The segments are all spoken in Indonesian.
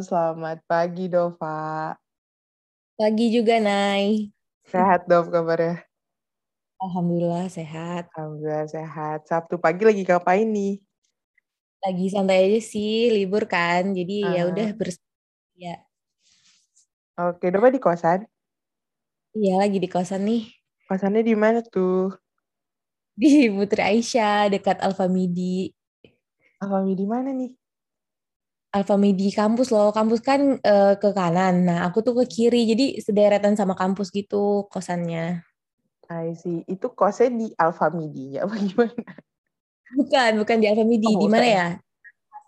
Selamat pagi Dova. Pagi juga, Nay. Sehat Dov kabarnya? Alhamdulillah sehat. Alhamdulillah sehat. Sabtu pagi lagi ngapain nih? Lagi santai aja sih, libur kan. Jadi ya udah Uh, bers ya. Oke, Dova di kosan? Iya, lagi di kosan nih. Kosannya di mana tuh? Di Putri Aisyah, dekat Alfamidi. Alfamidi di mana nih? Alfamidi kampus loh. Kampus kan eh, ke kanan. Nah, aku tuh ke kiri. Jadi sederetan sama kampus gitu kosannya. I see. Itu kosnya di Alfamidi ya? Apa gimana? Bukan, bukan di Alfamidi. Oh, Di mana ya?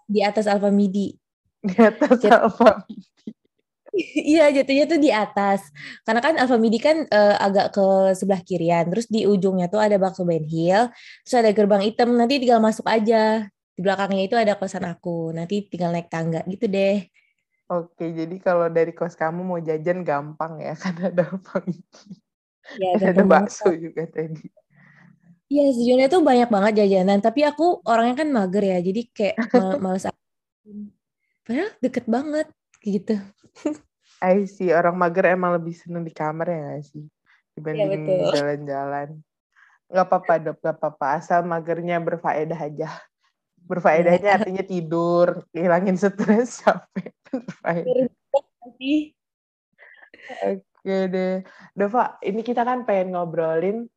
Di atas Alfamidi. Di atas Jat- Alfamidi. Iya, jatuhnya tuh di atas. Karena kan Alfamidi kan eh, agak ke sebelah kirian. Terus di ujungnya tuh ada bakso Ben Hill. Terus ada gerbang hitam. Nanti tinggal masuk aja. Di belakangnya itu ada kosan aku. Nanti tinggal naik tangga gitu deh. Oke, jadi kalau dari kos kamu mau jajan gampang ya, karena ada Alfamidi. Ya, ada gampang banget. bakso juga tadi. Iya, sejujurnya tuh banyak banget jajanan. Tapi aku orangnya kan mager ya. Jadi kayak ma- males. Padahal deket banget gitu. I see. Orang mager emang lebih seneng di kamar ya nggak sih? Iya, Dibanding jalan-jalan. Nggak apa-apa, Dok. Nggak apa-apa. Asal magernya berfaedah aja. Ya, Berfaedahnya artinya tidur, hilangin stres, capek. Berfaedah. Oke deh. Dova, ini kita kan pengen ngobrolin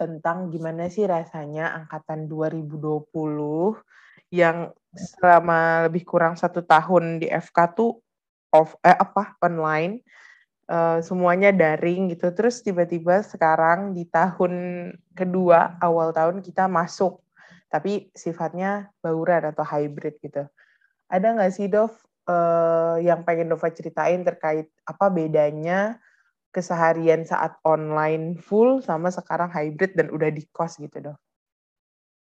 tentang gimana sih rasanya angkatan 2020 yang selama lebih kurang satu tahun di FK tuh off eh apa online eh, semuanya daring gitu terus tiba-tiba sekarang di tahun kedua awal tahun kita masuk tapi sifatnya bauran atau hybrid gitu ada nggak sih Dov eh, yang pengen Dova ceritain terkait apa bedanya keseharian saat online full sama sekarang hybrid dan udah di kos gitu Dov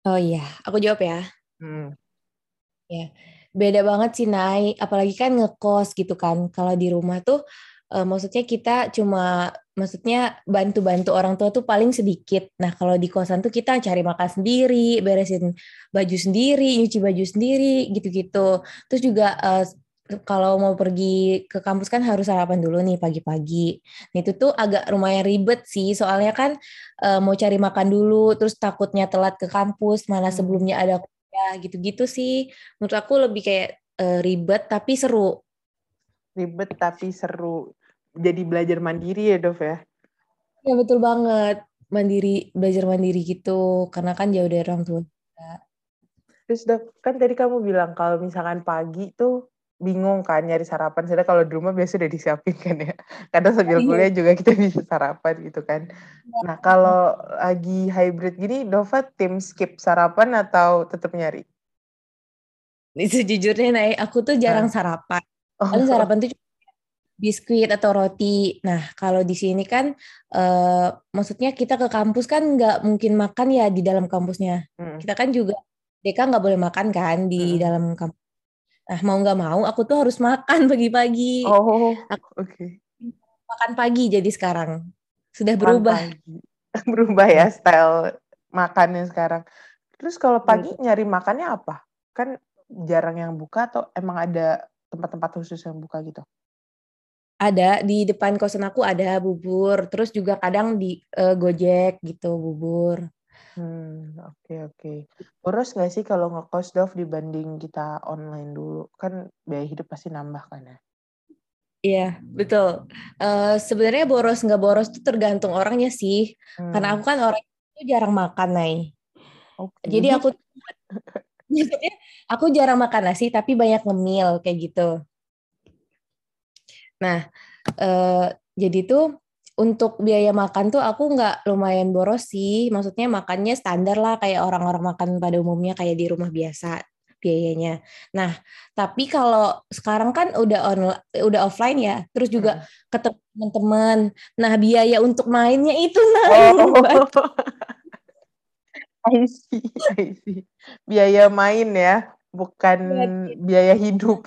Oh iya, aku jawab ya. Hmm. Ya, beda banget sih Nay, apalagi kan ngekos gitu kan. Kalau di rumah tuh eh, maksudnya kita cuma maksudnya bantu-bantu orang tua tuh paling sedikit. Nah, kalau di kosan tuh kita cari makan sendiri, beresin baju sendiri, nyuci baju sendiri gitu-gitu. Terus juga eh, kalau mau pergi ke kampus kan harus sarapan dulu nih pagi-pagi. Nah, itu tuh agak lumayan ribet sih, soalnya kan eh, mau cari makan dulu, terus takutnya telat ke kampus, mana Hmm. sebelumnya ada kuliah gitu-gitu sih menurut aku lebih kayak eh, ribet tapi seru. Ribet tapi seru jadi belajar mandiri ya Dov ya Ya betul banget. Mandiri, belajar mandiri gitu. Karena kan jauh dari orang tua. terus Dov kan tadi kamu bilang kalau misalkan pagi tuh bingung kan nyari sarapan sedangkan kalau di rumah biasa udah disiapin kan ya kadang sambil Iya. kuliah juga kita bisa sarapan gitu kan nah kalau lagi hybrid gini Dova tim skip sarapan atau tetap nyari Ini Sejujurnya, Nay, aku tuh jarang sarapan. Paling oh, sarapan tuh biskuit atau roti. Nah, kalau di sini kan, eh, maksudnya kita ke kampus kan nggak mungkin makan ya di dalam kampusnya. mm, Kita kan juga, Deka nggak boleh makan kan di mm. dalam kampus. Nah, mau nggak mau, aku tuh harus makan pagi-pagi. oh oke makan pagi jadi sekarang. Sudah makan berubah. pagi berubah ya style makannya sekarang terus kalau pagi nyari makannya apa kan jarang yang buka atau emang ada tempat-tempat khusus yang buka gitu Ada di depan kosan aku ada bubur, terus juga kadang di eh, Gojek gitu bubur. Hmm, oke oke. Boros nggak sih kalau ngekos Dov dibanding kita online dulu? Kan biaya hidup pasti nambah kan ya? Iya, betul. Eh, sebenarnya boros nggak boros itu tergantung orangnya sih. Karena aku Hmm, kan orang itu jarang makan, Nay. oke. Jadi aku maksudnya aku jarang makan nasi tapi banyak ngemil kayak gitu. Nah, eh, jadi tuh untuk biaya makan tuh aku nggak lumayan boros sih. Maksudnya makannya standar lah kayak orang-orang makan pada umumnya kayak di rumah biasa biayanya. Nah, tapi kalau sekarang kan udah online, udah offline ya, terus juga Hmm. ketemu teman-teman. Nah, biaya untuk mainnya itu Oh, nambah. I see, I see. Biaya main ya, bukan biaya hidup.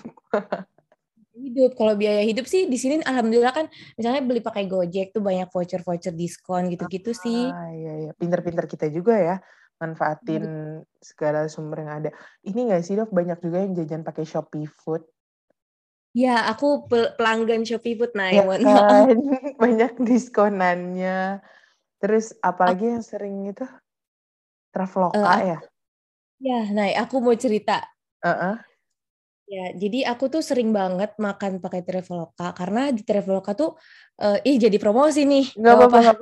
hidup. Kalau biaya hidup sih di sini alhamdulillah kan misalnya beli pakai Gojek tuh banyak voucher-voucher diskon gitu-gitu sih. Ah, iya, iya. Pinter-pinter kita juga ya, manfaatin segala sumber yang ada. Ini nggak sih, Dok, banyak juga yang jajan pakai Shopee Food. Ya, aku pelanggan Shopee Food nah, ya kan? Banyak diskonannya. Terus apalagi yang sering itu? Traveloka uh, ya? Ya, nah aku mau cerita. Uh -uh. Ya, jadi aku tuh sering banget makan pakai Traveloka karena di Traveloka tuh uh, ih jadi promosi nih. Gak apa-apa,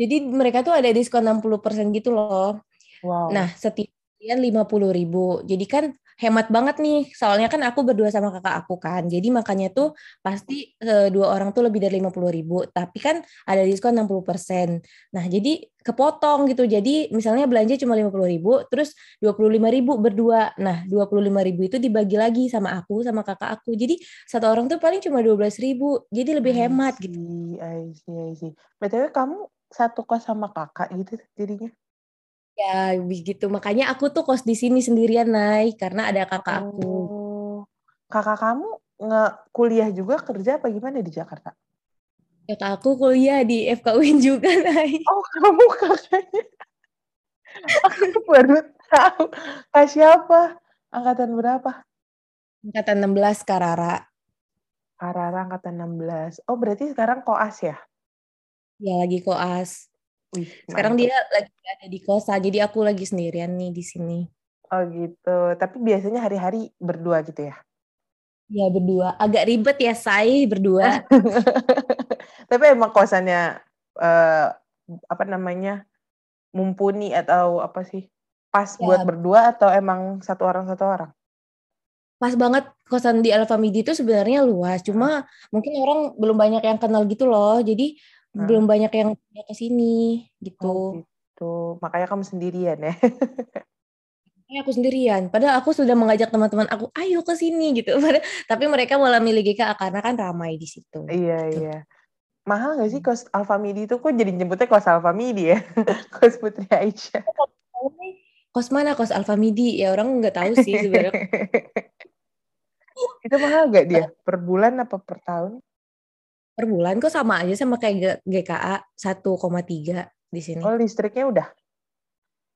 jadi mereka tuh ada diskon 60% gitu loh. Wow. Nah, setiap lima puluh ribu. Jadi kan hemat banget nih. Soalnya kan aku berdua sama kakak aku kan. Jadi makanya tuh pasti e, dua orang tuh lebih dari lima puluh ribu. Tapi kan ada diskon 60%. Nah jadi kepotong gitu. Jadi misalnya belanja cuma lima puluh ribu, terus dua puluh lima ribu berdua. Nah dua puluh lima ribu itu dibagi lagi sama aku, sama kakak aku. Jadi satu orang tuh paling cuma dua belas ribu. Jadi lebih hemat gitu. I see, I see. BTW kamu satu kos sama kakak gitu jadinya? Ya, begitu. Makanya aku tuh kos di sini sendirian, naik karena ada kakak aku. Oh. Kakak kamu nge kuliah juga kerja apa gimana di Jakarta? Kakak aku kuliah di FKUIN juga, naik Oh, kamu kakaknya. aku baru tahu. Kak siapa? Angkatan berapa? Angkatan 16, Karara. Karara angkatan 16. Oh, berarti sekarang koas ya? Ya, lagi koas. Wih, Sekarang dia lagi ada di kosa, jadi aku lagi sendirian nih di sini. Oh gitu. Tapi biasanya hari-hari berdua gitu ya? Ya berdua. Agak ribet ya saya berdua. Tapi emang kosannya uh, apa namanya mumpuni atau apa sih? Pas ya. buat berdua atau emang satu orang satu orang? Pas banget kosan di Alfamidi itu sebenarnya luas. Cuma mungkin orang belum banyak yang kenal gitu loh. Jadi hmm. belum banyak yang ke sini gitu. Oh, gitu. Makanya kamu sendirian ya. aku sendirian. Padahal aku sudah mengajak teman-teman aku, ayo ke sini gitu. Tapi mereka malah milih GKA karena kan ramai di situ. Iya gitu. iya. Mahal gak sih hmm. kos Alfamidi itu? Kok jadi nyebutnya kos Alfamidi ya? kos Putri Aisyah. Kos mana kos Alfamidi? Ya orang nggak tahu sih sebenarnya. itu mahal gak dia? Per bulan apa per tahun? Per bulan kok sama aja sama kayak GKA 1,3 di sini. Oh, listriknya udah?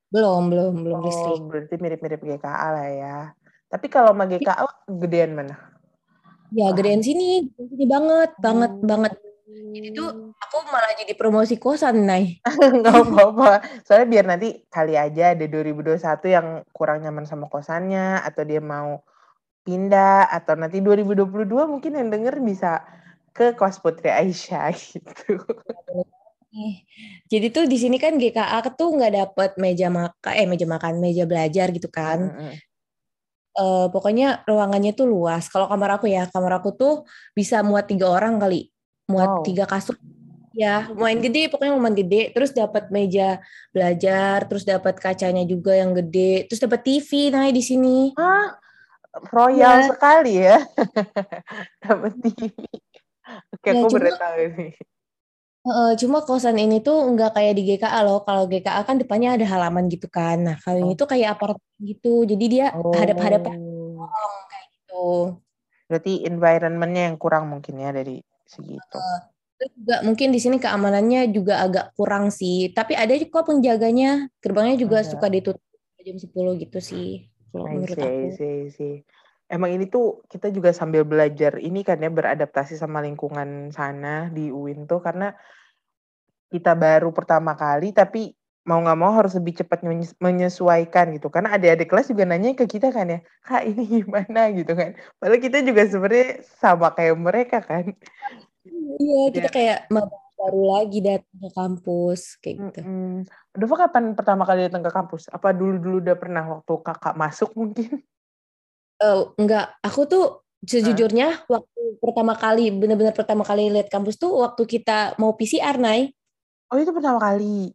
Belum, belum, belum oh, listrik. berarti mirip-mirip GKA lah ya. Tapi kalau sama GKA gedean mana? Ya, gedean sini, sini banget, banget, hmm. banget. Jadi tuh aku malah jadi promosi kosan, Nay. Gak apa-apa. Soalnya biar nanti kali aja ada 2021 yang kurang nyaman sama kosannya, atau dia mau pindah, atau nanti 2022 mungkin yang denger bisa ke kos Putri Aisyah gitu. Jadi tuh di sini kan GKA tuh nggak dapet meja makan, eh meja makan, meja belajar gitu kan. Mm -hmm. uh, pokoknya ruangannya tuh luas. Kalau kamar aku ya, kamar aku tuh bisa muat tiga orang kali, muat wow. tiga kasur. Ya, lumayan gede, pokoknya lumayan gede. Terus dapat meja belajar, terus dapat kacanya juga yang gede, terus dapat TV nah di sini. Ah, royal ya. sekali ya. dapat TV. Oke, ya, aku baru tahu ini. Uh, cuma kosan ini tuh nggak kayak di GKA loh. Kalau GKA kan depannya ada halaman gitu kan. Nah, kalau oh. ini tuh kayak apartemen gitu. Jadi dia oh. hadap-hadapan kayak gitu. Berarti environmentnya yang kurang mungkin ya dari segitu. Uh, juga mungkin di sini keamanannya juga agak kurang sih. Tapi ada kok penjaganya. Gerbangnya juga ada. suka ditutup jam 10 gitu sih. Kalau menurut aku. See, see emang ini tuh kita juga sambil belajar ini kan ya beradaptasi sama lingkungan sana di UIN tuh karena kita baru pertama kali tapi mau nggak mau harus lebih cepat menyesuaikan gitu karena adik-adik kelas juga nanya ke kita kan ya kak ini gimana gitu kan padahal kita juga sebenarnya sama kayak mereka kan iya kita kayak baru lagi datang ke kampus kayak gitu. Mm -hmm. Dova kapan pertama kali datang ke kampus? Apa dulu-dulu udah pernah waktu kakak masuk mungkin? uh, enggak, aku tuh sejujurnya waktu pertama kali benar-benar pertama kali lihat kampus tuh waktu kita mau PCR Nay. Oh itu pertama kali.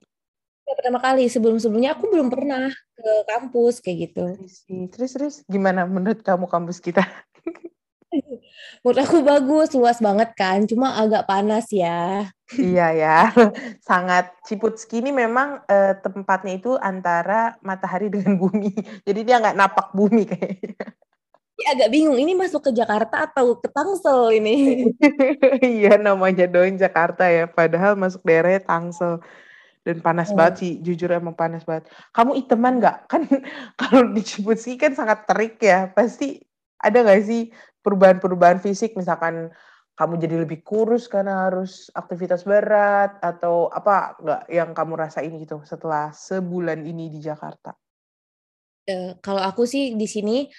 Ya, pertama kali sebelum-sebelumnya aku belum pernah ke kampus kayak gitu. Terus terus gimana menurut kamu kampus kita? Menurut aku bagus, luas banget kan, cuma agak panas ya. iya ya, sangat Ciputski ini memang eh, tempatnya itu antara matahari dengan bumi, jadi dia nggak napak bumi kayaknya agak bingung ini masuk ke Jakarta atau ke Tangsel ini. iya namanya doang Jakarta ya, padahal masuk daerahnya Tangsel dan panas oh. banget sih, jujur emang panas banget. Kamu iteman nggak? Kan kalau di Cipusi kan sangat terik ya, pasti ada nggak sih perubahan-perubahan fisik misalkan kamu jadi lebih kurus karena harus aktivitas berat atau apa nggak yang kamu rasain gitu setelah sebulan ini di Jakarta? Uh, kalau aku sih di sini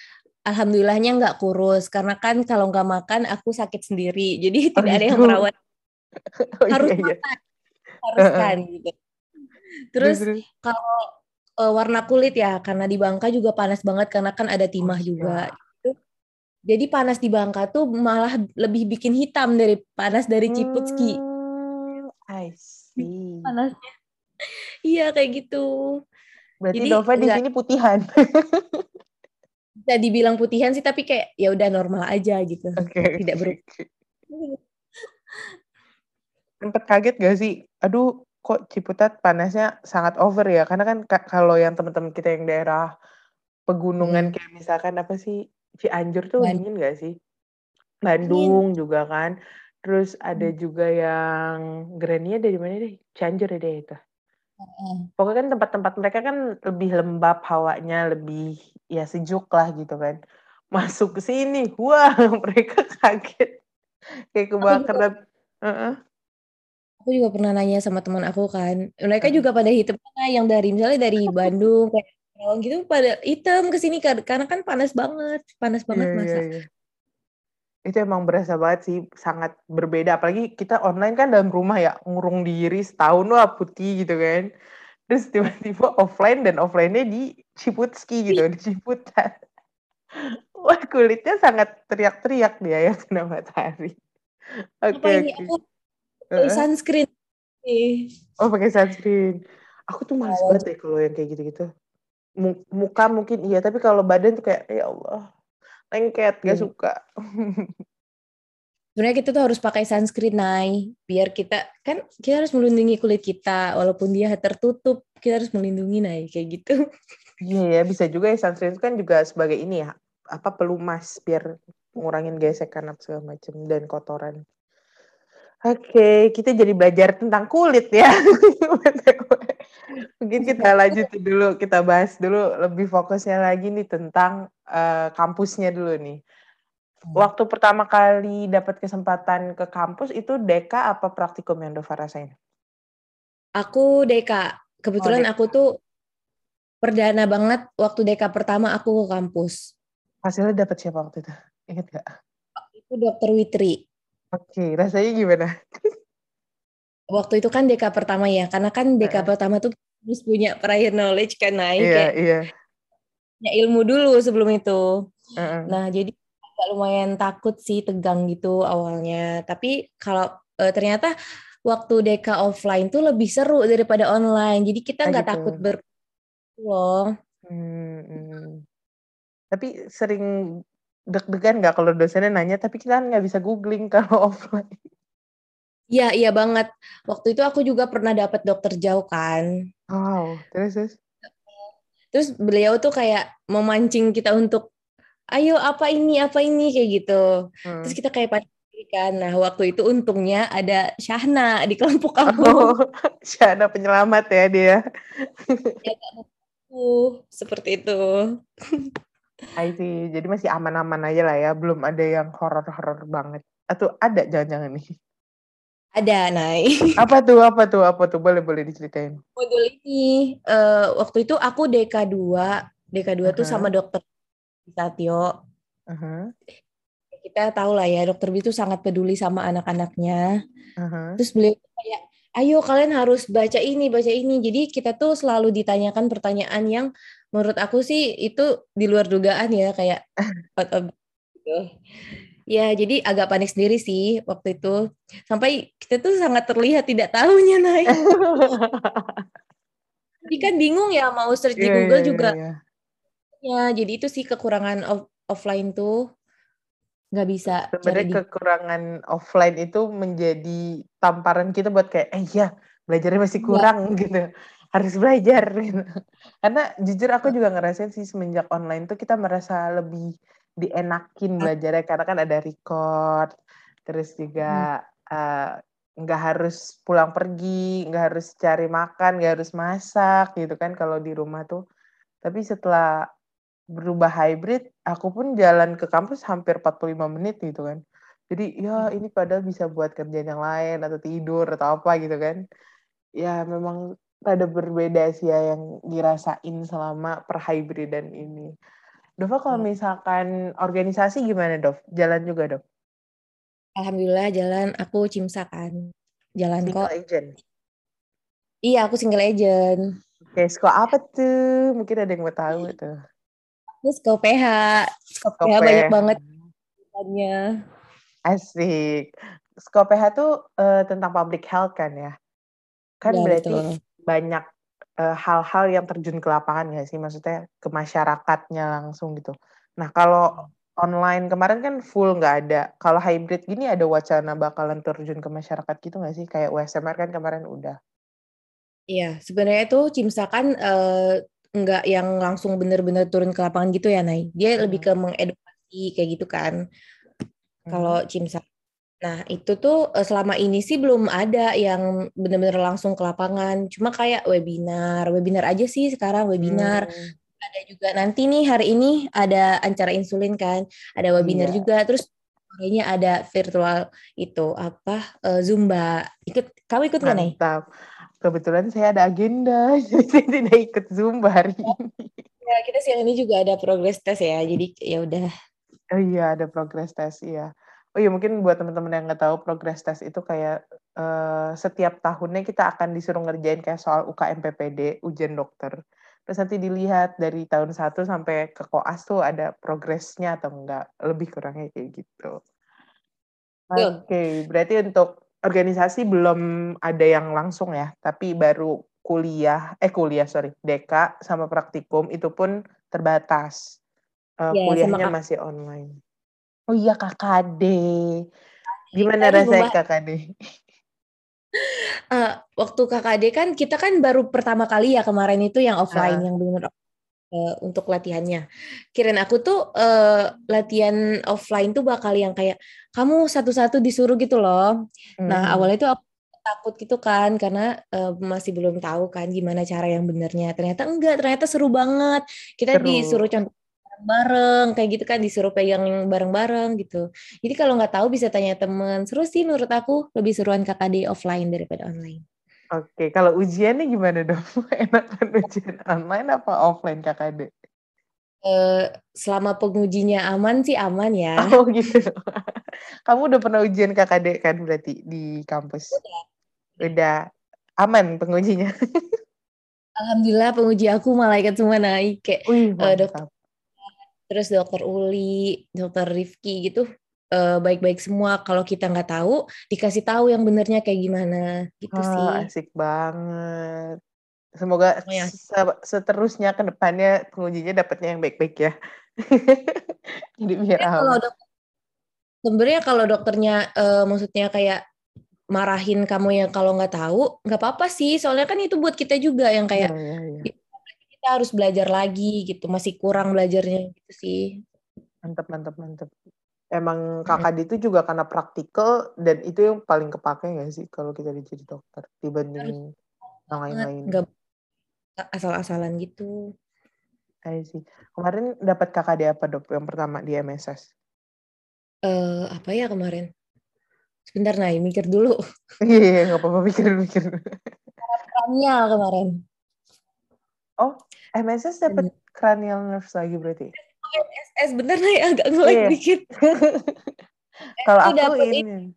alhamdulillahnya nggak kurus. Karena kan kalau nggak makan aku sakit sendiri. Jadi oh, tidak ada yang gitu? merawat. Oh, harus iya, iya. makan. Harus kan gitu. Terus kalau uh, warna kulit ya karena di Bangka juga panas banget karena kan ada timah oh, juga gitu. jadi panas di Bangka tuh malah lebih bikin hitam dari panas dari Ciputski. Hmm, I see. Panasnya. Iya kayak gitu. Berarti jadi, Dova di sini putihan bisa dibilang putihan sih tapi kayak ya udah normal aja gitu okay. tidak berubah Sempet kaget gak sih? Aduh, kok Ciputat panasnya sangat over ya? Karena kan kalau yang teman-teman kita yang daerah pegunungan hmm. kayak misalkan apa sih Cianjur tuh Bandung. dingin gak sih? Bandung dingin. juga kan. Terus ada hmm. juga yang Grania dari mana deh? Cianjur ya deh itu. Pokoknya kan tempat-tempat mereka kan lebih lembab hawanya, lebih ya sejuk lah gitu kan. Masuk ke sini, wah mereka kaget. Kayak kebakaran. Uh -uh aku juga pernah nanya sama teman aku kan mereka juga pada hitam yang dari misalnya dari Bandung kayak gitu pada hitam ke sini karena kan panas banget panas banget yeah, masa yeah, yeah. itu emang berasa banget sih sangat berbeda apalagi kita online kan dalam rumah ya ngurung diri setahun wah putih gitu kan terus tiba-tiba offline dan offline-nya di Ciputski gitu di Ciputat. Wah kulitnya sangat teriak-teriak dia ya kena matahari. Oke okay, okay pakai sunscreen oh pakai sunscreen. Aku tuh males oh. banget deh kalau yang kayak gitu-gitu. Muka mungkin iya tapi kalau badan tuh kayak ya Allah lengket gak hmm. suka. Sebenarnya kita tuh harus pakai sunscreen naik biar kita kan kita harus melindungi kulit kita walaupun dia tertutup kita harus melindungi naik kayak gitu iya ya bisa juga ya sunscreen kan juga sebagai ini ya apa pelumas biar ngurangin gesekan apa segala macam dan kotoran Oke, kita jadi belajar tentang kulit ya. Mungkin kita lanjut dulu, kita bahas dulu lebih fokusnya lagi nih tentang uh, kampusnya dulu nih. Hmm. Waktu pertama kali dapat kesempatan ke kampus itu Deka apa praktikum yang Dova rasain? Aku Deka. Kebetulan oh, Deka. aku tuh perdana banget waktu Deka pertama aku ke kampus. Hasilnya dapat siapa waktu itu? Ingat gak? Itu Dokter Witri. Oke, rasanya gimana? Waktu itu kan DK pertama ya, karena kan DK uh. pertama tuh harus punya prior knowledge kan naik iya, kayak iya. punya ilmu dulu sebelum itu. Uh -uh. Nah, jadi agak lumayan takut sih, tegang gitu awalnya. Tapi kalau uh, ternyata waktu DK offline tuh lebih seru daripada online. Jadi kita ah, nggak gitu. takut ber loh. Hmm, hmm. Tapi sering deg-degan nggak kalau dosennya nanya tapi kita kan nggak bisa googling kalau offline Iya, iya banget. Waktu itu aku juga pernah dapat dokter jauh kan. Wow, terus terus. Terus beliau tuh kayak memancing kita untuk, ayo apa ini, apa ini kayak gitu. Hmm. Terus kita kayak kan. Nah waktu itu untungnya ada Syahna di kelompok aku. Oh, Syahna penyelamat ya dia. Ya, seperti itu. I see. Jadi masih aman-aman aja lah ya, belum ada yang horor-horor banget. Atau ada jangan-jangan nih? Ada, Nay. Apa tuh, apa tuh, apa tuh? Boleh, boleh diceritain. Modul ini, uh, waktu itu aku DK2. DK2 uh -huh. tuh sama dokter Satyo. Uh -huh. Kita tahu lah ya, dokter B itu sangat peduli sama anak-anaknya. Uh -huh. Terus beliau kayak, ayo kalian harus baca ini, baca ini. Jadi kita tuh selalu ditanyakan pertanyaan yang menurut aku sih itu di luar dugaan ya kayak gitu. Ya, jadi agak panik sendiri sih waktu itu. Sampai kita tuh sangat terlihat tidak tahunya naik. jadi kan bingung ya mau search di yeah, Google yeah, juga. Yeah, yeah. Ya, jadi itu sih kekurangan off offline tuh nggak bisa. Sebenarnya kekurangan offline itu menjadi tamparan kita buat kayak, eh ya belajarnya masih iya. kurang ya. gitu harus belajar karena jujur aku juga ngerasain sih semenjak online tuh kita merasa lebih dienakin belajarnya karena kan ada record terus juga hmm. nggak uh, harus pulang pergi nggak harus cari makan nggak harus masak gitu kan kalau di rumah tuh tapi setelah berubah hybrid, aku pun jalan ke kampus hampir 45 menit gitu kan. Jadi ya ini padahal bisa buat kerjaan yang lain atau tidur atau apa gitu kan. Ya memang ada berbeda sih ya yang dirasain selama perhybridan ini. Dova kalau Iya. misalkan organisasi gimana Dov? Jalan juga Dov? Alhamdulillah jalan aku cimsa kan. Jalan Single kok. agent? Iya, aku single agent. Oke, sko apa tuh? Mungkin ada yang mau tahu tuh. Terus ke PH. Ke PH banyak banget bannya. Asik. Skoph tuh eh, tentang public health kan ya? Kan Iya, berarti betul. banyak eh, hal-hal yang terjun ke lapangan ya sih? Maksudnya ke masyarakatnya langsung gitu. Nah kalau online kemarin kan full nggak ada. Kalau hybrid gini ada wacana bakalan terjun ke masyarakat gitu nggak sih? Kayak USMR kan kemarin udah. Iya, sebenarnya tuh Cimsa kan eh, nggak yang langsung bener-bener turun ke lapangan gitu ya, Nay. Dia lebih ke mengedukasi kayak gitu kan. Kalau Cimsa. Nah, itu tuh eh, selama ini sih belum ada yang bener-bener langsung ke lapangan. Cuma kayak webinar, webinar aja sih sekarang webinar. Hmm, Ada juga nanti nih hari ini ada acara insulin kan, ada webinar Iya. juga. Terus kayaknya ada virtual itu apa eh, Zumba. Ikut, kamu ikut nggak Nay? mantap. Kebetulan saya ada agenda, jadi saya tidak ikut Zumba hari ini. Ya, kita siang ini juga ada progress test ya. Jadi ya udah. Oh iya, ada progress test, iya. Oh iya, mungkin buat teman-teman yang nggak tahu, progress test itu kayak eh, setiap tahunnya kita akan disuruh ngerjain kayak soal UKM PPD, ujian dokter. Terus nanti dilihat dari tahun 1 sampai ke koas tuh ada progresnya atau enggak. Lebih kurangnya kayak gitu. Oke, berarti untuk organisasi belum ada yang langsung ya, tapi baru kuliah, eh kuliah sorry, DK sama praktikum itu pun terbatas. Eh, Ya, sama kuliahnya masih online. Oh iya KKD. Gimana Tadi rasanya membahas- KKD? Eh, waktu KKD kan kita kan baru pertama kali ya kemarin itu yang offline Ah. yang benar untuk latihannya. Kirain aku tuh eh, latihan offline tuh bakal yang kayak kamu satu-satu disuruh gitu loh. Nah Hmm, awalnya tuh aku takut gitu kan karena eh, masih belum tahu kan gimana cara yang benernya. Ternyata enggak, ternyata seru banget. Kita Seru. disuruh contoh bareng kayak gitu kan disuruh pegang bareng-bareng gitu. Jadi kalau nggak tahu bisa tanya temen. Seru sih menurut aku lebih seruan KKD offline daripada online. Oke, kalau ujiannya gimana dong? Enakan ujian online apa offline KKD? Eh, selama pengujinya aman sih aman ya. Oh gitu. Kamu udah pernah ujian KKD kan berarti di kampus? Udah aman pengujinya? Alhamdulillah penguji aku malaikat semua naik kayak Wih, eh, dokter terus dokter Uli, dokter Rifki gitu baik-baik semua. Kalau kita nggak tahu dikasih tahu yang benernya kayak gimana gitu Ah, sih. asik banget. Semoga Pokoknya se- seterusnya ke depannya pengujinya dapatnya yang baik-baik ya. Jadi biar kalau dok sebenarnya kalau dokternya eh, maksudnya kayak marahin kamu yang kalau nggak tahu nggak apa-apa sih soalnya kan itu buat kita juga yang kayak iya, iya. kita harus belajar lagi gitu masih kurang belajarnya gitu sih Mantap, mantap, mantap. Emang KKD itu juga karena praktikal dan itu yang paling kepake nggak sih kalau kita jadi dokter dibanding yang lain-lain. asal-asalan gitu I see. Kemarin dapat KKD apa dok yang pertama di MSS? eh apa ya kemarin sebentar nah mikir dulu Iya, iya, nggak apa-apa mikir-mikir. kranial kemarin Oh, MSS dapat cranial nerves lagi berarti? SS bener nih agak ngelag Iya. dikit Kalau aku ini,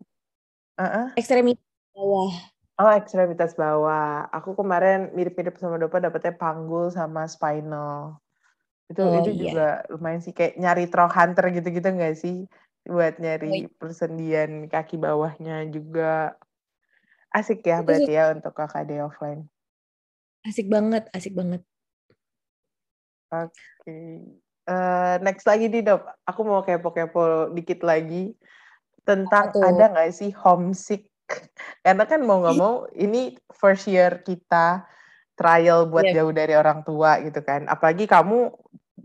Uh-uh. ekstremitas bawah oh ekstremitas bawah. Aku kemarin mirip-mirip sama Dopa dapetnya panggul sama spinal. Itu Oh, itu iya. juga lumayan sih kayak nyari trough hunter gitu-gitu nggak sih? Buat Oh, nyari iya. persendian kaki bawahnya juga. Asik ya Itu berarti ya untuk KKD offline. asik banget asik banget Oke. Eh, next lagi nih dok, aku mau kepo-kepo dikit lagi tentang Apa tuh? ada nggak sih homesick? Karena kan mau nggak mau ini first year kita trial buat Iya. jauh dari orang tua gitu kan. Apalagi kamu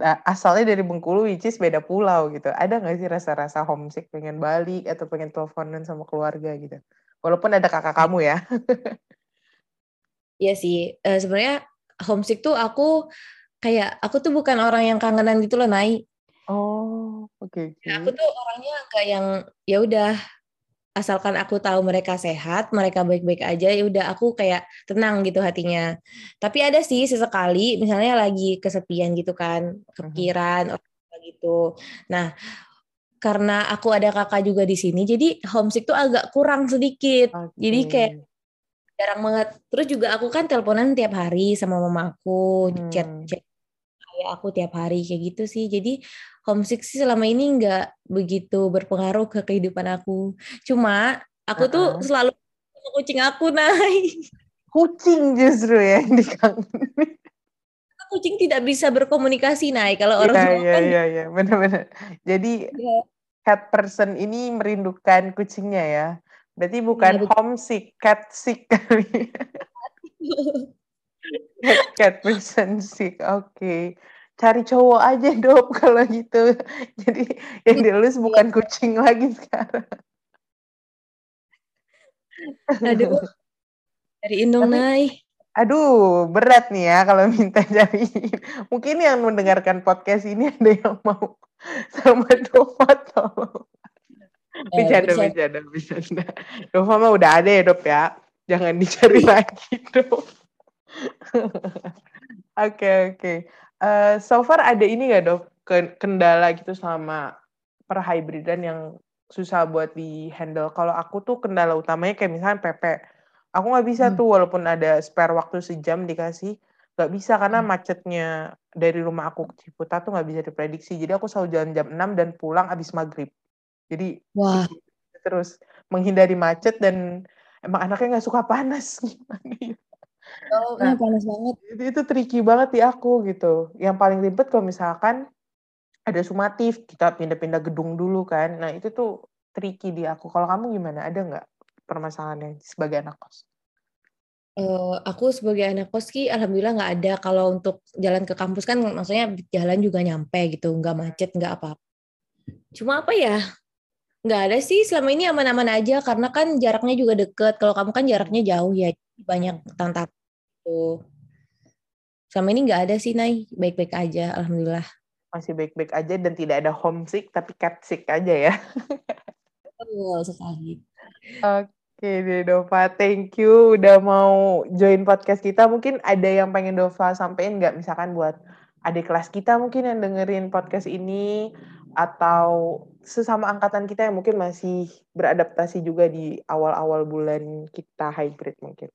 uh, asalnya dari Bengkulu, which is beda pulau gitu. Ada nggak sih rasa-rasa homesick pengen balik atau pengen teleponan sama keluarga gitu? Walaupun ada kakak kamu ya. Iya sih, Eh, sebenarnya homesick tuh aku kayak aku tuh bukan orang yang kangenan gitu loh, Nai. Oh, oke. Okay, okay. aku tuh orangnya kayak yang ya udah asalkan aku tahu mereka sehat, mereka baik-baik aja, ya udah aku kayak tenang gitu hatinya. Tapi ada sih sesekali, misalnya lagi kesepian gitu kan, kepikiran orang gitu. Nah, karena aku ada kakak juga di sini, jadi homesick tuh agak kurang sedikit. Okay. Jadi kayak jarang banget. Terus juga aku kan teleponan tiap hari sama mamaku, hmm. chat chat kayak aku tiap hari kayak gitu sih. Jadi homesick sih selama ini nggak begitu berpengaruh ke kehidupan aku. Cuma aku uh -uh. tuh selalu kucing aku naik. Kucing justru ya yang dikangenin. Kucing tidak bisa berkomunikasi naik kalau orang Iya iya kan iya iya benar-benar. Jadi yeah. cat person ini merindukan kucingnya ya. Berarti iya, bukan ya, homesick, cat sick kali. cat, cat person sick. Oke. Okay cari cowok aja dok kalau gitu. Jadi yang dilulus iya. bukan kucing lagi sekarang. Aduh dari Indong Nai aduh berat nih ya kalau minta cari mungkin yang mendengarkan podcast ini ada yang mau sama Dova tolong. Eh, bercanda bercanda. bercanda Dova mah udah ada ya dok ya. Jangan dicari lagi dok Oke oke. Uh, so far ada ini nggak dok kendala gitu sama perhybridan yang susah buat di handle. Kalau aku tuh kendala utamanya kayak misalnya PP. Aku nggak bisa hmm. tuh walaupun ada spare waktu sejam dikasih, nggak bisa karena hmm. macetnya dari rumah aku ke Ciputa tuh nggak bisa diprediksi. Jadi aku selalu jalan jam 6 dan pulang abis maghrib. Jadi Wah. terus menghindari macet dan emang anaknya nggak suka panas gimana ya? Oh, nah, panas banget. Itu, itu tricky banget di aku gitu. Yang paling ribet kalau misalkan ada sumatif, kita pindah-pindah gedung dulu kan. Nah itu tuh tricky di aku. Kalau kamu gimana? Ada nggak permasalahannya sebagai anak kos? Uh, aku sebagai anak kos ki alhamdulillah nggak ada kalau untuk jalan ke kampus kan maksudnya jalan juga nyampe gitu nggak macet nggak apa, apa cuma apa ya nggak ada sih selama ini aman-aman aja karena kan jaraknya juga deket kalau kamu kan jaraknya jauh ya banyak tantangan itu. Sama ini nggak ada sih, Nay. Baik-baik aja, Alhamdulillah. Masih baik-baik aja dan tidak ada homesick, tapi cat sick aja ya. Betul sekali. Oke deh Dova, thank you udah mau join podcast kita. Mungkin ada yang pengen Dova sampaikan nggak? Misalkan buat adik kelas kita mungkin yang dengerin podcast ini atau sesama angkatan kita yang mungkin masih beradaptasi juga di awal-awal bulan kita hybrid mungkin.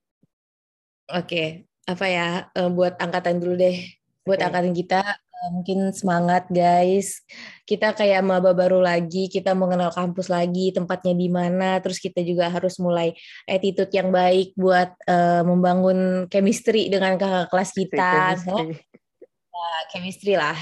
Oke, apa ya uh, buat angkatan dulu deh. Buat okay. angkatan kita uh, mungkin semangat guys. Kita kayak maba baru lagi, kita mengenal kampus lagi, tempatnya di mana, terus kita juga harus mulai attitude yang baik buat uh, membangun chemistry dengan kakak kelas kita. Chemistry. Nah, chemistry lah.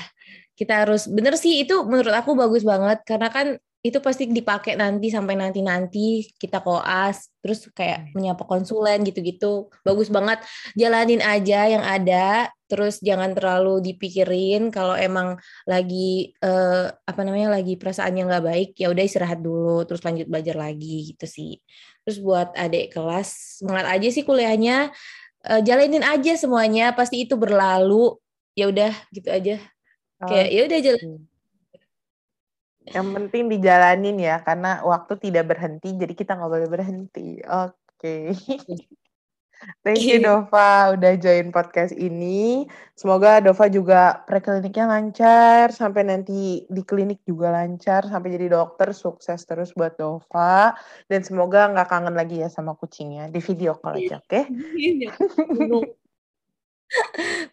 Kita harus bener sih itu menurut aku bagus banget. Karena kan itu pasti dipakai nanti sampai nanti-nanti kita koas terus kayak hmm. menyapa konsulen gitu-gitu. Bagus banget. Jalanin aja yang ada terus jangan terlalu dipikirin kalau emang lagi eh, apa namanya lagi perasaannya nggak baik ya udah istirahat dulu terus lanjut belajar lagi gitu sih. Terus buat adik kelas semangat aja sih kuliahnya. Eh, jalanin aja semuanya pasti itu berlalu. Ya udah gitu aja kayak ya udah jalan yang penting dijalanin ya, karena waktu tidak berhenti, jadi kita nggak boleh berhenti. Oke. Okay. Thank you iya. Dova udah join podcast ini. Semoga Dova juga prekliniknya lancar, sampai nanti di klinik juga lancar, sampai jadi dokter sukses terus buat Dova. Dan semoga nggak kangen lagi ya sama kucingnya di video call aja, oke? Okay? Iya.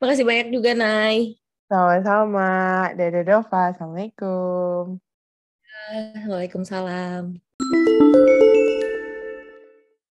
Makasih banyak juga, Nay. Sama-sama. Dadah Dova. Assalamualaikum. Waalaikumsalam.